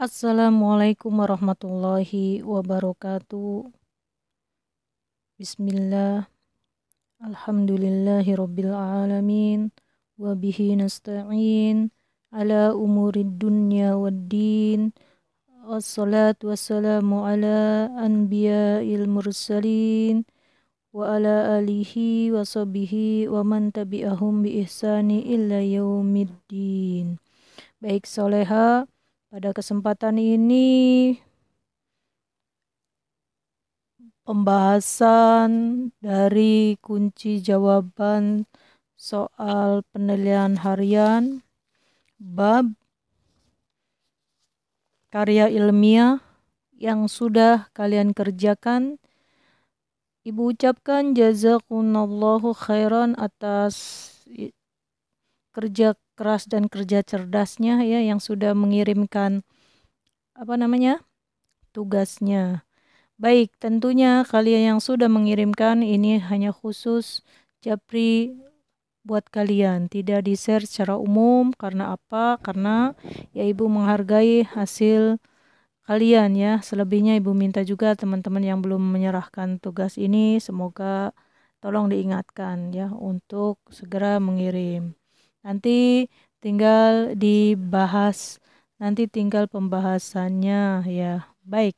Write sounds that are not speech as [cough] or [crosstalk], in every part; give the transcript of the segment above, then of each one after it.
Assalamualaikum warahmatullahi wabarakatuh. Bismillah. Alhamdulillahi rabbil alamin. Wa bihi nasta'in ala umurid dunya wad din. Wassalatu wassalamu ala anbiya'il mursalin wa ala alihi wa sahbihi wa man tabi'ahum bi ihsani illa yaumiddin. Baik soleha, pada kesempatan ini pembahasan dari kunci jawaban soal penilaian harian bab karya ilmiah yang sudah kalian kerjakan. Ibu ucapkan jazakumullahu khairan atas kerja keras dan kerja cerdasnya ya yang sudah mengirimkan apa namanya tugasnya. Baik, tentunya kalian yang sudah mengirimkan ini hanya khusus Japri buat kalian, tidak di-share secara umum karena apa? Karena ya Ibu menghargai hasil kalian ya. Selebihnya Ibu minta juga teman-teman yang belum menyerahkan tugas ini semoga tolong diingatkan ya untuk segera mengirim. Nanti tinggal dibahas, nanti tinggal pembahasannya ya. Baik.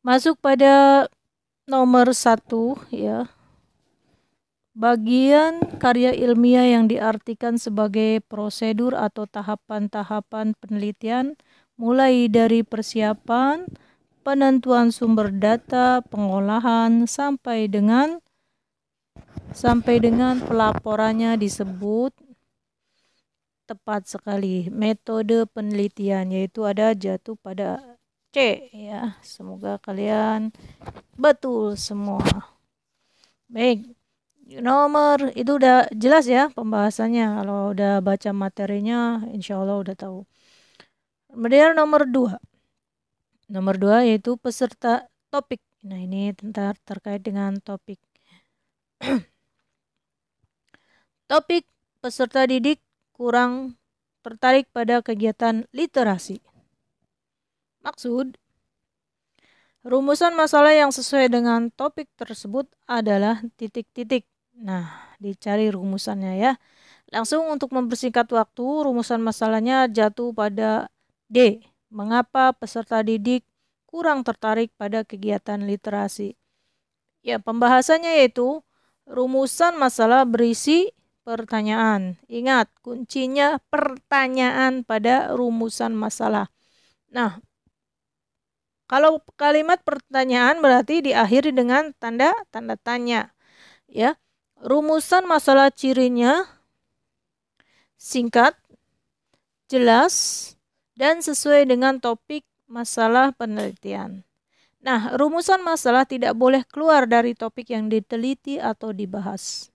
Masuk pada nomor satu ya. Bagian karya ilmiah yang diartikan sebagai prosedur atau tahapan-tahapan penelitian mulai dari persiapan, penentuan sumber data, pengolahan sampai dengan sampai dengan pelaporannya disebut tepat sekali. Metode penelitian yaitu ada jatuh pada C ya. Semoga kalian betul semua. Baik nomor itu udah jelas ya pembahasannya. Kalau udah baca materinya insya Allah udah tahu. Kemudian nomor dua. Nomor dua yaitu peserta topik. Nah ini tentang terkait dengan topik [clears throat] Topik peserta didik kurang tertarik pada kegiatan literasi. Maksud, rumusan masalah yang sesuai dengan topik tersebut adalah titik-titik. Nah, dicari rumusannya ya. Langsung untuk mempersingkat waktu, rumusan masalahnya jatuh pada D. Mengapa peserta didik kurang tertarik pada kegiatan literasi? Ya, pembahasannya yaitu rumusan masalah berisi pertanyaan. Ingat, kuncinya pertanyaan pada rumusan masalah. Nah, kalau kalimat pertanyaan berarti diakhiri dengan tanda tanda tanya. Ya. Rumusan masalah cirinya singkat, jelas, dan sesuai dengan topik masalah penelitian. Nah, rumusan masalah tidak boleh keluar dari topik yang diteliti atau dibahas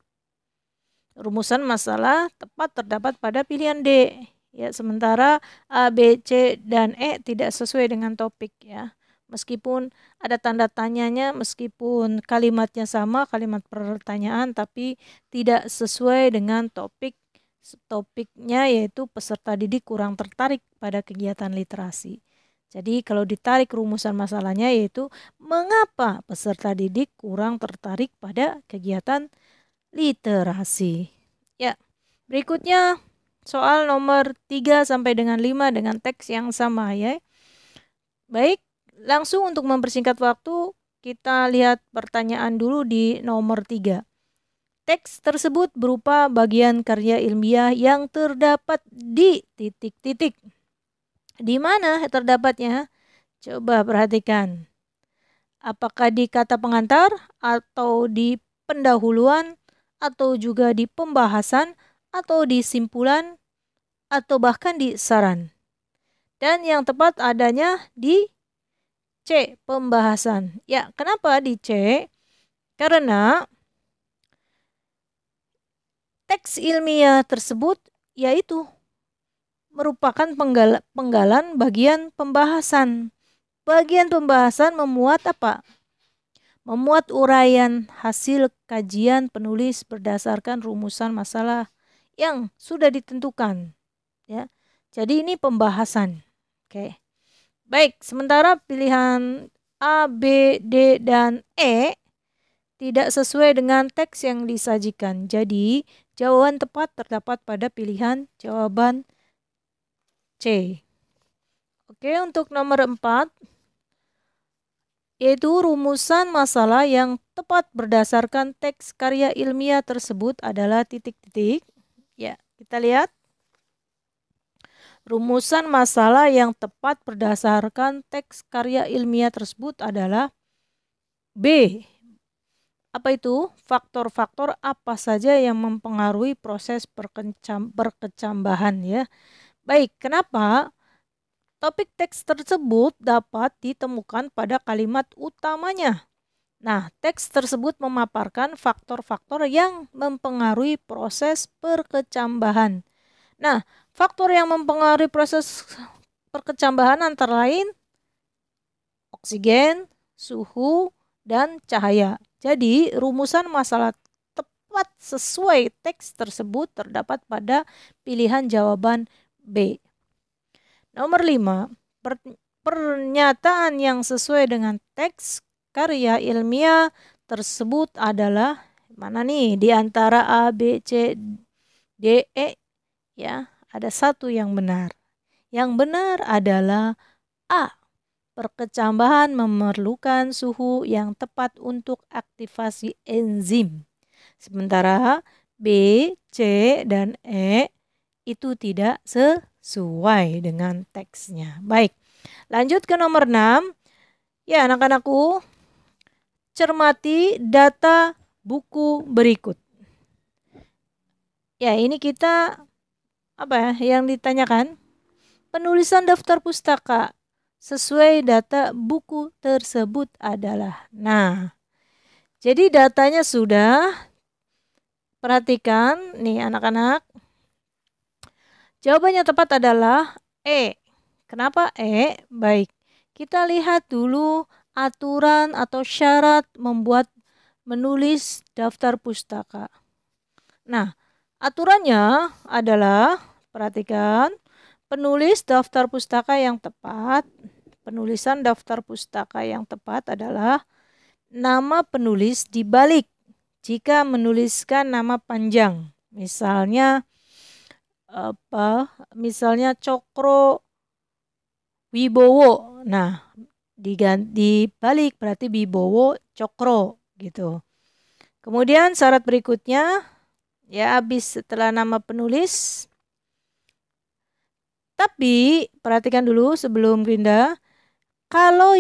rumusan masalah tepat terdapat pada pilihan D. Ya, sementara A, B, C, dan E tidak sesuai dengan topik ya. Meskipun ada tanda tanyanya, meskipun kalimatnya sama, kalimat pertanyaan, tapi tidak sesuai dengan topik topiknya yaitu peserta didik kurang tertarik pada kegiatan literasi. Jadi kalau ditarik rumusan masalahnya yaitu mengapa peserta didik kurang tertarik pada kegiatan literasi. Ya, berikutnya soal nomor 3 sampai dengan 5 dengan teks yang sama ya. Baik, langsung untuk mempersingkat waktu kita lihat pertanyaan dulu di nomor 3. Teks tersebut berupa bagian karya ilmiah yang terdapat di titik-titik. Di mana terdapatnya? Coba perhatikan. Apakah di kata pengantar atau di pendahuluan atau juga di pembahasan atau di simpulan atau bahkan di saran. Dan yang tepat adanya di C, pembahasan. Ya, kenapa di C? Karena teks ilmiah tersebut yaitu merupakan penggal penggalan bagian pembahasan. Bagian pembahasan memuat apa? memuat uraian hasil kajian penulis berdasarkan rumusan masalah yang sudah ditentukan ya. Jadi ini pembahasan Oke. Baik, sementara pilihan A, B, D, dan E tidak sesuai dengan teks yang disajikan. Jadi, jawaban tepat terdapat pada pilihan jawaban Oke, untuk nomor 4 yaitu rumusan masalah yang tepat berdasarkan teks karya ilmiah tersebut adalah titik-titik. Ya, kita lihat. Rumusan masalah yang tepat berdasarkan teks karya ilmiah tersebut adalah B. Apa itu? Faktor-faktor apa saja yang mempengaruhi proses perkecambahan ya. Baik, kenapa? Topik teks tersebut dapat ditemukan pada kalimat utamanya. Nah, teks tersebut memaparkan faktor-faktor yang mempengaruhi proses perkecambahan. Nah, faktor yang mempengaruhi proses perkecambahan antara lain oksigen, suhu, dan cahaya. Jadi, rumusan masalah tepat sesuai teks tersebut terdapat pada pilihan jawaban B. Nomor 5, per pernyataan yang sesuai dengan teks karya ilmiah tersebut adalah mana nih di antara A, B, C, D, E ya ada satu yang benar. Yang benar adalah A. Perkecambahan memerlukan suhu yang tepat untuk aktivasi enzim. Sementara B, C, dan E itu tidak sesuai dengan teksnya. Baik, lanjut ke nomor 6. Ya anak-anakku, cermati data buku berikut. Ya ini kita apa ya yang ditanyakan penulisan daftar pustaka sesuai data buku tersebut adalah nah jadi datanya sudah perhatikan nih anak-anak jawabannya tepat adalah E kenapa E baik kita lihat dulu aturan atau syarat membuat menulis daftar pustaka nah Aturannya adalah perhatikan penulis daftar pustaka yang tepat. Penulisan daftar pustaka yang tepat adalah nama penulis dibalik jika menuliskan nama panjang. Misalnya apa? Misalnya Cokro Wibowo. Nah, diganti balik berarti Wibowo Cokro gitu. Kemudian syarat berikutnya ya habis setelah nama penulis tapi perhatikan dulu sebelum pindah kalau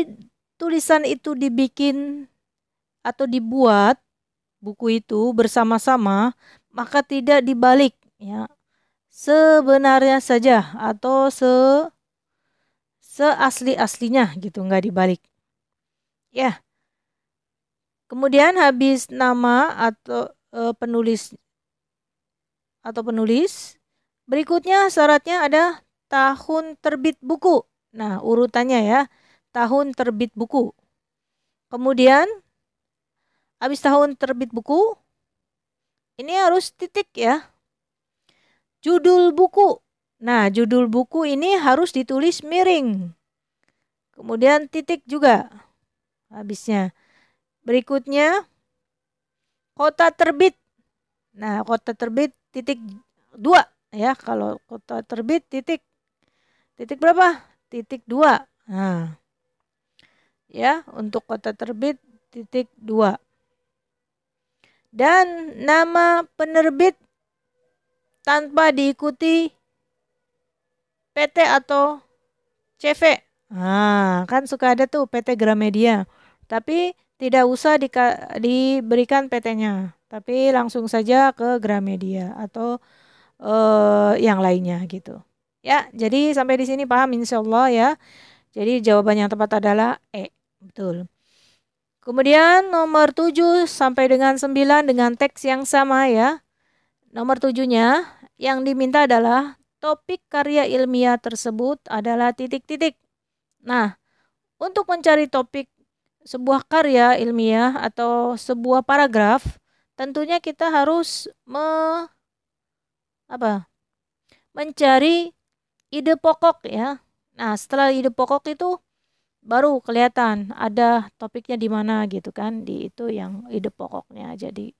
tulisan itu dibikin atau dibuat buku itu bersama-sama maka tidak dibalik ya sebenarnya saja atau se seasli aslinya gitu nggak dibalik ya kemudian habis nama atau e, penulis atau penulis. Berikutnya syaratnya ada tahun terbit buku. Nah, urutannya ya, tahun terbit buku. Kemudian habis tahun terbit buku ini harus titik ya. Judul buku. Nah, judul buku ini harus ditulis miring. Kemudian titik juga habisnya. Berikutnya kota terbit. Nah, kota terbit titik dua ya kalau kota terbit titik titik berapa titik dua nah ya untuk kota terbit titik dua dan nama penerbit tanpa diikuti PT atau CV. Nah, kan suka ada tuh PT Gramedia. Tapi tidak usah di, diberikan PT-nya tapi langsung saja ke Gramedia atau uh, yang lainnya gitu. Ya, jadi sampai di sini paham insya Allah ya. Jadi jawaban yang tepat adalah E. Betul. Kemudian nomor 7 sampai dengan 9 dengan teks yang sama ya. Nomor 7-nya yang diminta adalah topik karya ilmiah tersebut adalah titik-titik. Nah, untuk mencari topik sebuah karya ilmiah atau sebuah paragraf, tentunya kita harus me, apa, mencari ide pokok ya. Nah, setelah ide pokok itu baru kelihatan ada topiknya di mana gitu kan, di itu yang ide pokoknya. Jadi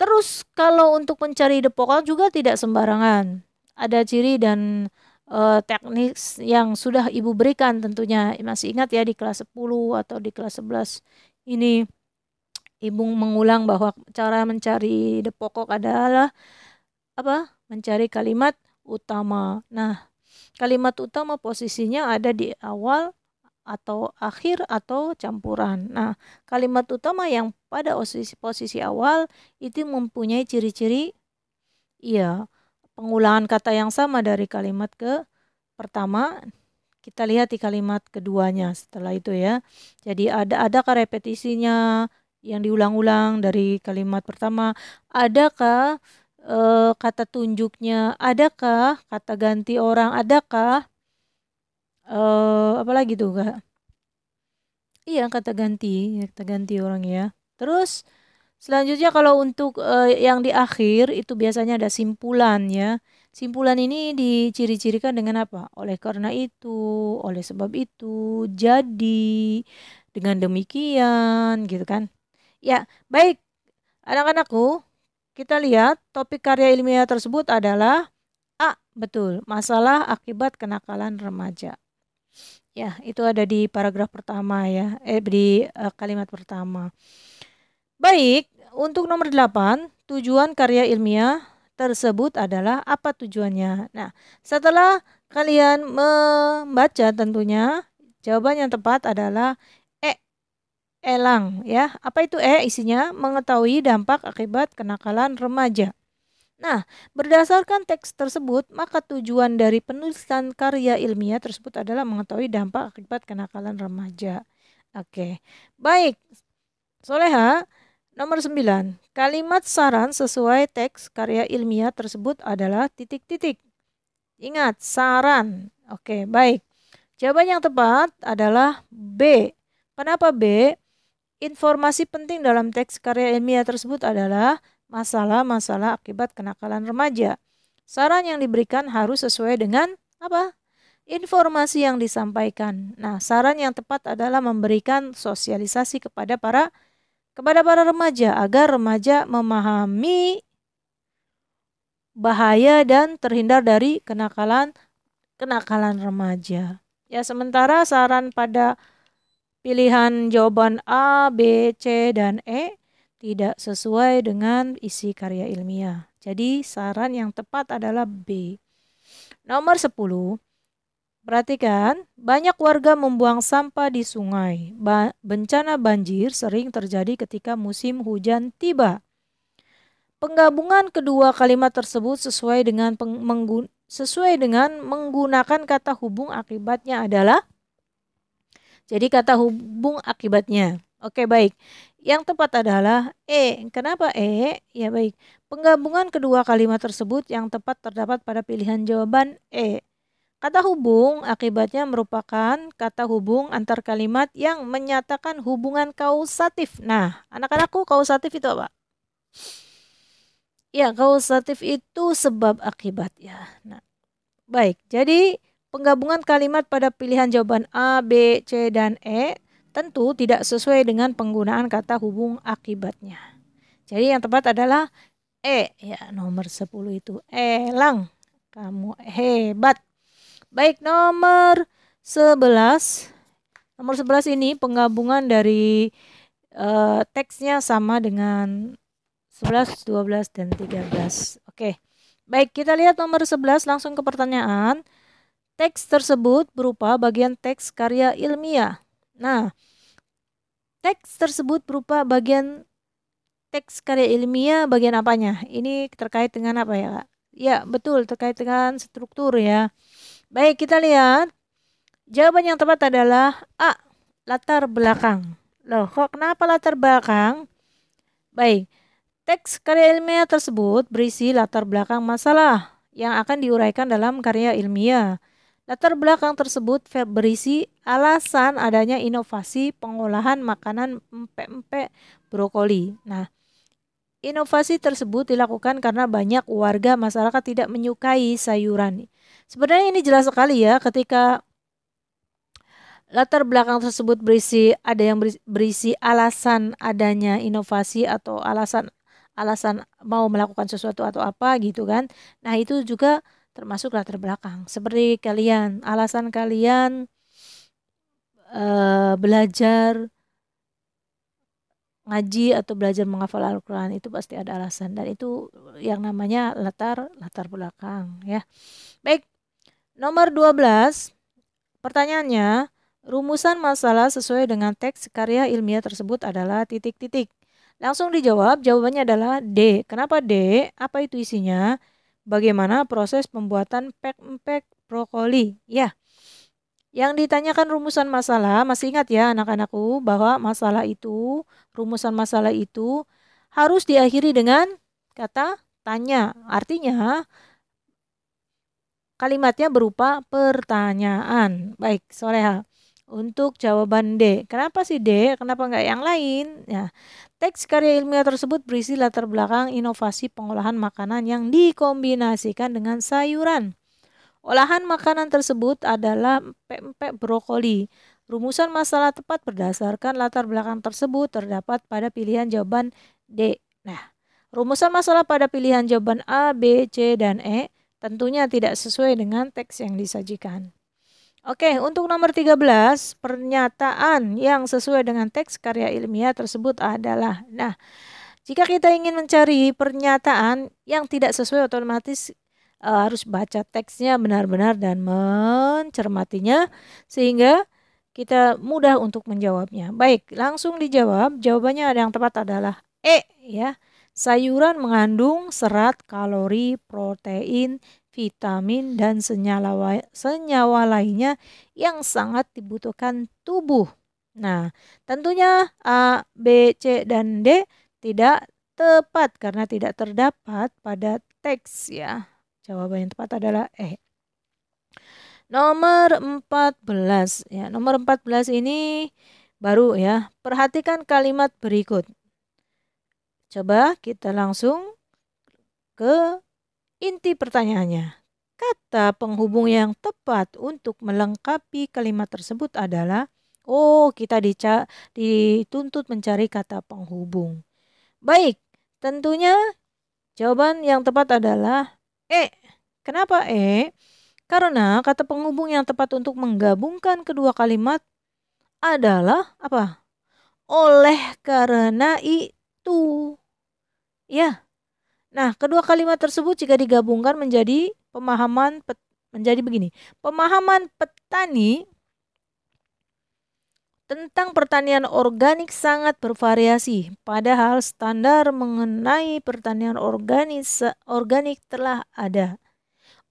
terus kalau untuk mencari ide pokok juga tidak sembarangan. Ada ciri dan uh, teknik yang sudah Ibu berikan tentunya. Masih ingat ya di kelas 10 atau di kelas 11 ini Ibu mengulang bahwa cara mencari ide pokok adalah apa? Mencari kalimat utama. Nah, kalimat utama posisinya ada di awal atau akhir atau campuran. Nah, kalimat utama yang pada posisi, posisi awal itu mempunyai ciri-ciri iya, pengulangan kata yang sama dari kalimat ke pertama kita lihat di kalimat keduanya setelah itu ya. Jadi ada adakah repetisinya, yang diulang-ulang dari kalimat pertama, adakah e, kata tunjuknya, adakah kata ganti orang, adakah e, apa lagi tuh kak? Iya kata ganti, kata ganti orang ya. Terus selanjutnya kalau untuk e, yang di akhir itu biasanya ada simpulan ya. Simpulan ini diciri-cirikan dengan apa? Oleh karena itu, oleh sebab itu, jadi, dengan demikian, gitu kan? Ya, baik. Anak-anakku, kita lihat topik karya ilmiah tersebut adalah A. Betul, masalah akibat kenakalan remaja. Ya, itu ada di paragraf pertama ya, eh di uh, kalimat pertama. Baik, untuk nomor 8, tujuan karya ilmiah tersebut adalah apa tujuannya. Nah, setelah kalian membaca tentunya jawaban yang tepat adalah elang ya. Apa itu E isinya? Mengetahui dampak akibat kenakalan remaja. Nah, berdasarkan teks tersebut, maka tujuan dari penulisan karya ilmiah tersebut adalah mengetahui dampak akibat kenakalan remaja. Oke. Baik. Soleha, nomor 9. Kalimat saran sesuai teks karya ilmiah tersebut adalah titik-titik. Ingat, saran. Oke, baik. Jawaban yang tepat adalah B. Kenapa B? Informasi penting dalam teks karya ilmiah tersebut adalah masalah-masalah akibat kenakalan remaja. Saran yang diberikan harus sesuai dengan apa? Informasi yang disampaikan. Nah, saran yang tepat adalah memberikan sosialisasi kepada para kepada para remaja agar remaja memahami bahaya dan terhindar dari kenakalan kenakalan remaja. Ya, sementara saran pada Pilihan jawaban A, B, C, dan E tidak sesuai dengan isi karya ilmiah. Jadi saran yang tepat adalah B. Nomor 10. Perhatikan, banyak warga membuang sampah di sungai. Ba bencana banjir sering terjadi ketika musim hujan tiba. Penggabungan kedua kalimat tersebut sesuai dengan sesuai dengan menggunakan kata hubung akibatnya adalah jadi kata hubung akibatnya. Oke, baik. Yang tepat adalah E. Kenapa E? Ya baik. Penggabungan kedua kalimat tersebut yang tepat terdapat pada pilihan jawaban E. Kata hubung akibatnya merupakan kata hubung antar kalimat yang menyatakan hubungan kausatif. Nah, anak-anakku kausatif itu apa? Ya, kausatif itu sebab akibat ya. Nah, baik. Jadi Penggabungan kalimat pada pilihan jawaban A, B, C, dan E tentu tidak sesuai dengan penggunaan kata hubung akibatnya. Jadi yang tepat adalah E. Ya, nomor 10 itu elang. Kamu hebat. Baik, nomor 11. Nomor 11 ini penggabungan dari uh, teksnya sama dengan 11, 12, dan 13. Oke. Baik, kita lihat nomor 11 langsung ke pertanyaan. Teks tersebut berupa bagian teks karya ilmiah. Nah, teks tersebut berupa bagian teks karya ilmiah bagian apanya? Ini terkait dengan apa ya, Kak? Ya, betul, terkait dengan struktur ya. Baik, kita lihat. Jawaban yang tepat adalah A, latar belakang. Loh, kok kenapa latar belakang? Baik, teks karya ilmiah tersebut berisi latar belakang masalah yang akan diuraikan dalam karya ilmiah. Latar belakang tersebut berisi alasan adanya inovasi pengolahan makanan empek-empek brokoli. Nah, inovasi tersebut dilakukan karena banyak warga masyarakat tidak menyukai sayuran. Sebenarnya ini jelas sekali ya ketika latar belakang tersebut berisi ada yang berisi alasan adanya inovasi atau alasan alasan mau melakukan sesuatu atau apa gitu kan. Nah, itu juga termasuk latar belakang. Seperti kalian, alasan kalian uh, belajar ngaji atau belajar menghafal Al-Quran itu pasti ada alasan dan itu yang namanya latar latar belakang ya. Baik, nomor 12 pertanyaannya rumusan masalah sesuai dengan teks karya ilmiah tersebut adalah titik-titik. Langsung dijawab, jawabannya adalah D. Kenapa D? Apa itu isinya? Bagaimana proses pembuatan pek-pek brokoli? Ya, yang ditanyakan rumusan masalah, masih ingat ya anak-anakku bahwa masalah itu, rumusan masalah itu harus diakhiri dengan kata tanya. Artinya kalimatnya berupa pertanyaan. Baik, soleha. Untuk jawaban D. Kenapa sih D? Kenapa nggak yang lain? Ya, teks karya ilmiah tersebut berisi latar belakang inovasi pengolahan makanan yang dikombinasikan dengan sayuran. Olahan makanan tersebut adalah pempek brokoli. Rumusan masalah tepat berdasarkan latar belakang tersebut terdapat pada pilihan jawaban D. Nah, rumusan masalah pada pilihan jawaban A, B, C, dan E tentunya tidak sesuai dengan teks yang disajikan. Oke, untuk nomor 13, pernyataan yang sesuai dengan teks karya ilmiah tersebut adalah Nah, jika kita ingin mencari pernyataan yang tidak sesuai otomatis uh, harus baca teksnya benar-benar dan mencermatinya sehingga kita mudah untuk menjawabnya. Baik, langsung dijawab. Jawabannya yang tepat adalah E ya. Sayuran mengandung serat, kalori, protein, vitamin dan senyawa senyawa lainnya yang sangat dibutuhkan tubuh. Nah, tentunya A, B, C dan D tidak tepat karena tidak terdapat pada teks ya. Jawaban yang tepat adalah E. Nomor 14 ya. Nomor 14 ini baru ya. Perhatikan kalimat berikut. Coba kita langsung ke inti pertanyaannya. Kata penghubung yang tepat untuk melengkapi kalimat tersebut adalah oh, kita dica dituntut mencari kata penghubung. Baik, tentunya jawaban yang tepat adalah E. Kenapa E? Karena kata penghubung yang tepat untuk menggabungkan kedua kalimat adalah apa? Oleh karena itu. Ya. Nah, kedua kalimat tersebut jika digabungkan menjadi pemahaman menjadi begini. Pemahaman petani tentang pertanian organik sangat bervariasi, padahal standar mengenai pertanian organis, organik telah ada.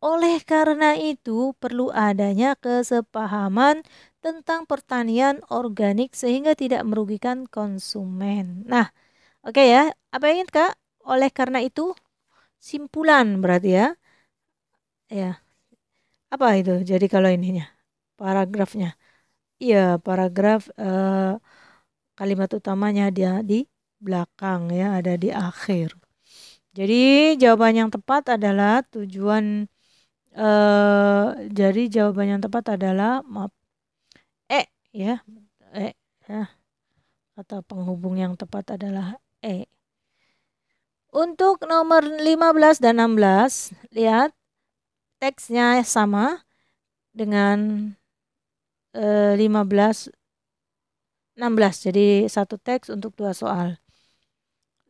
Oleh karena itu, perlu adanya kesepahaman tentang pertanian organik sehingga tidak merugikan konsumen. Nah, oke okay ya. Apa yang ingin Kak? Oleh karena itu, simpulan berarti ya. Ya. Apa itu? Jadi kalau ininya, paragrafnya. Iya, paragraf uh, kalimat utamanya dia di belakang ya, ada di akhir. Jadi jawaban yang tepat adalah tujuan uh, jadi jawaban yang tepat adalah maaf E ya. E ya. Kata penghubung yang tepat adalah E. Untuk nomor 15 dan 16, lihat teksnya sama dengan 15 16 jadi satu teks untuk dua soal.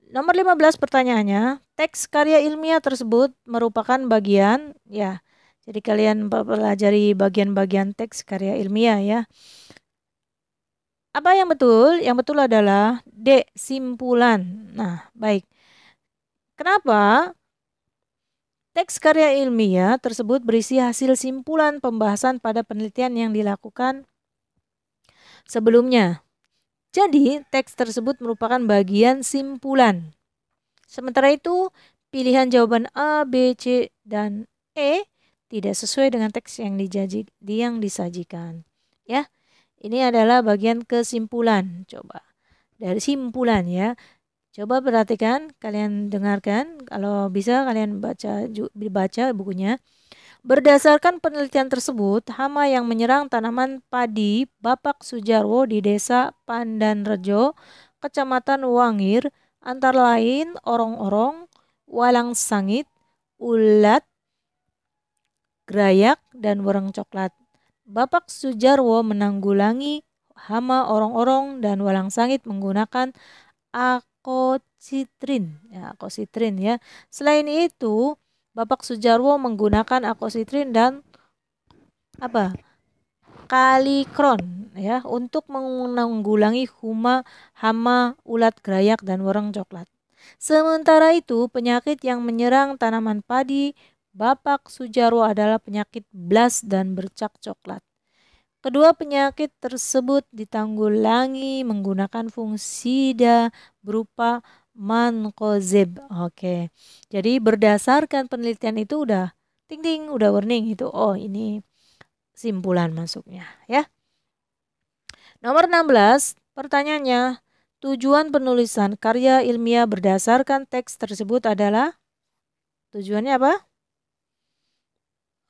Nomor 15 pertanyaannya, teks karya ilmiah tersebut merupakan bagian ya. Jadi kalian pelajari bagian-bagian teks karya ilmiah ya. Apa yang betul? Yang betul adalah D simpulan. Nah, baik. Kenapa? Teks karya ilmiah tersebut berisi hasil simpulan pembahasan pada penelitian yang dilakukan sebelumnya. Jadi, teks tersebut merupakan bagian simpulan. Sementara itu, pilihan jawaban A, B, C, dan E tidak sesuai dengan teks yang, dijaji, yang disajikan. Ya, ini adalah bagian kesimpulan. Coba dari simpulan ya. Coba perhatikan, kalian dengarkan. Kalau bisa kalian baca baca bukunya. Berdasarkan penelitian tersebut, hama yang menyerang tanaman padi Bapak Sujarwo di desa Pandanrejo, Kecamatan Wangir, antara lain orong-orong, walang sangit, ulat, gerayak, dan wereng coklat. Bapak Sujarwo menanggulangi hama orong-orong dan walang sangit menggunakan akocitrin, ya, akocitrin ya. Selain itu, Bapak Sujarwo menggunakan akositrin dan apa? Kalikron ya untuk menanggulangi huma, hama, ulat gerayak dan wereng coklat. Sementara itu, penyakit yang menyerang tanaman padi Bapak Sujarwo adalah penyakit blas dan bercak coklat. Kedua penyakit tersebut ditanggulangi menggunakan fungsida berupa mankozeb. Oke. Jadi berdasarkan penelitian itu udah ting ting udah warning itu. Oh, ini simpulan masuknya ya. Nomor 16, pertanyaannya, tujuan penulisan karya ilmiah berdasarkan teks tersebut adalah tujuannya apa?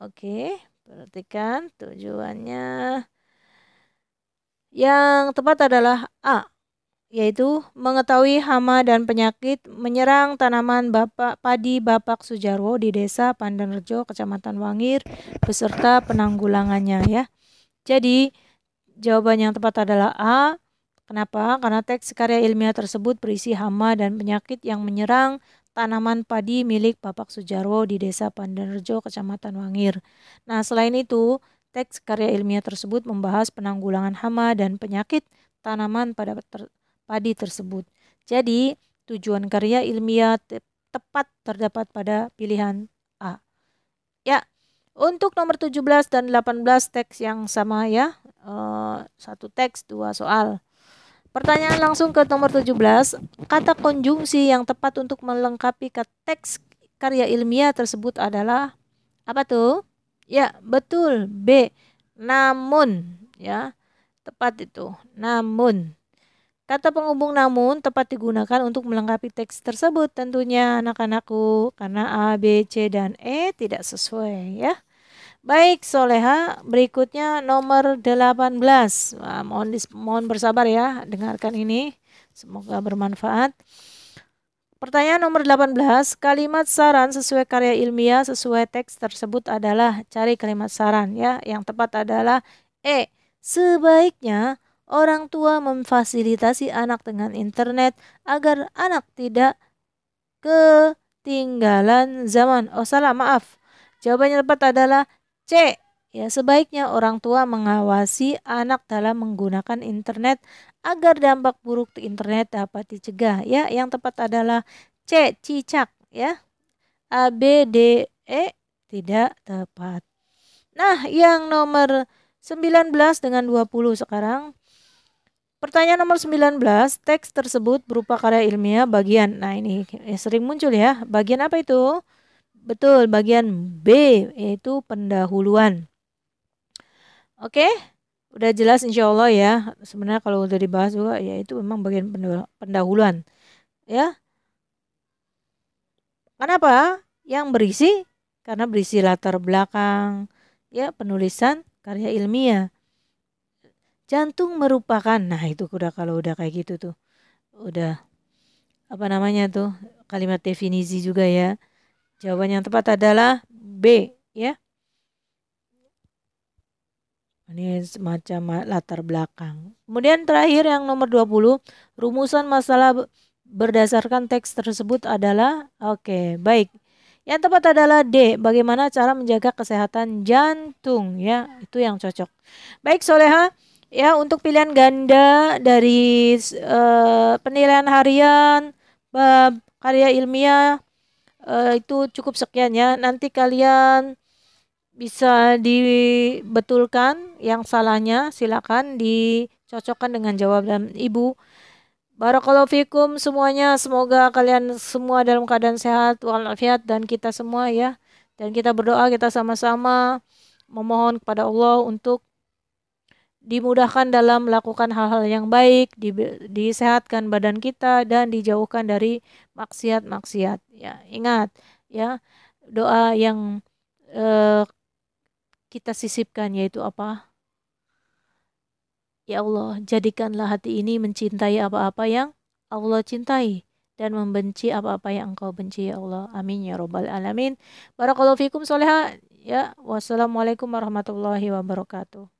Oke, perhatikan tujuannya. Yang tepat adalah A yaitu mengetahui hama dan penyakit menyerang tanaman bapak padi Bapak Sujarwo di Desa Pandanrejo, Kecamatan Wangir, beserta penanggulangannya ya. Jadi jawaban yang tepat adalah A. Kenapa? Karena teks karya ilmiah tersebut berisi hama dan penyakit yang menyerang tanaman padi milik Bapak Sujarwo di Desa Pandanrejo, Kecamatan Wangir. Nah, selain itu, teks karya ilmiah tersebut membahas penanggulangan hama dan penyakit tanaman pada ter padi tersebut. Jadi, tujuan karya ilmiah te tepat terdapat pada pilihan A. Ya, untuk nomor 17 dan 18 teks yang sama ya. Uh, satu teks, dua soal. Pertanyaan langsung ke nomor 17. Kata konjungsi yang tepat untuk melengkapi teks karya ilmiah tersebut adalah apa tuh? Ya, betul. B. Namun, ya. Tepat itu. Namun. Kata penghubung namun tepat digunakan untuk melengkapi teks tersebut tentunya anak-anakku karena A, B, C, dan E tidak sesuai ya. Baik Soleha, berikutnya nomor 18. Wah, mohon, mohon bersabar ya, dengarkan ini. Semoga bermanfaat. Pertanyaan nomor 18, kalimat saran sesuai karya ilmiah sesuai teks tersebut adalah cari kalimat saran ya. Yang tepat adalah E. Sebaiknya orang tua memfasilitasi anak dengan internet agar anak tidak ketinggalan zaman. Oh salah, maaf. Jawabannya tepat adalah C. Ya, sebaiknya orang tua mengawasi anak dalam menggunakan internet agar dampak buruk di internet dapat dicegah. Ya, yang tepat adalah C. Cicak. Ya, A, B, D, E tidak tepat. Nah, yang nomor 19 dengan 20 sekarang Pertanyaan nomor 19, teks tersebut berupa karya ilmiah bagian. Nah, ini sering muncul ya. Bagian apa itu? Betul, bagian B yaitu pendahuluan. Oke? Udah jelas insya Allah ya. Sebenarnya kalau udah dibahas juga ya itu memang bagian pendahuluan. Ya. Kenapa? Yang berisi karena berisi latar belakang ya penulisan karya ilmiah jantung merupakan nah itu udah kalau udah kayak gitu tuh udah apa namanya tuh kalimat definisi juga ya jawaban yang tepat adalah B ya. Ini semacam latar belakang. Kemudian terakhir yang nomor 20 rumusan masalah berdasarkan teks tersebut adalah oke okay, baik. Yang tepat adalah D, bagaimana cara menjaga kesehatan jantung ya, itu yang cocok. Baik Soleha, ya untuk pilihan ganda dari uh, penilaian harian bab karya ilmiah uh, itu cukup sekian ya. Nanti kalian bisa dibetulkan yang salahnya. Silakan dicocokkan dengan jawaban ibu. Barakallahu fikum semuanya. Semoga kalian semua dalam keadaan sehat walafiat dan kita semua ya. Dan kita berdoa kita sama-sama memohon kepada Allah untuk dimudahkan dalam melakukan hal-hal yang baik, di, disehatkan badan kita dan dijauhkan dari maksiat-maksiat. Ya, ingat ya, doa yang eh, kita sisipkan yaitu apa? Ya Allah, jadikanlah hati ini mencintai apa-apa yang Allah cintai dan membenci apa-apa yang engkau benci ya Allah. Amin ya robbal alamin. Barakallahu fikum soleha. Ya, wassalamualaikum warahmatullahi wabarakatuh.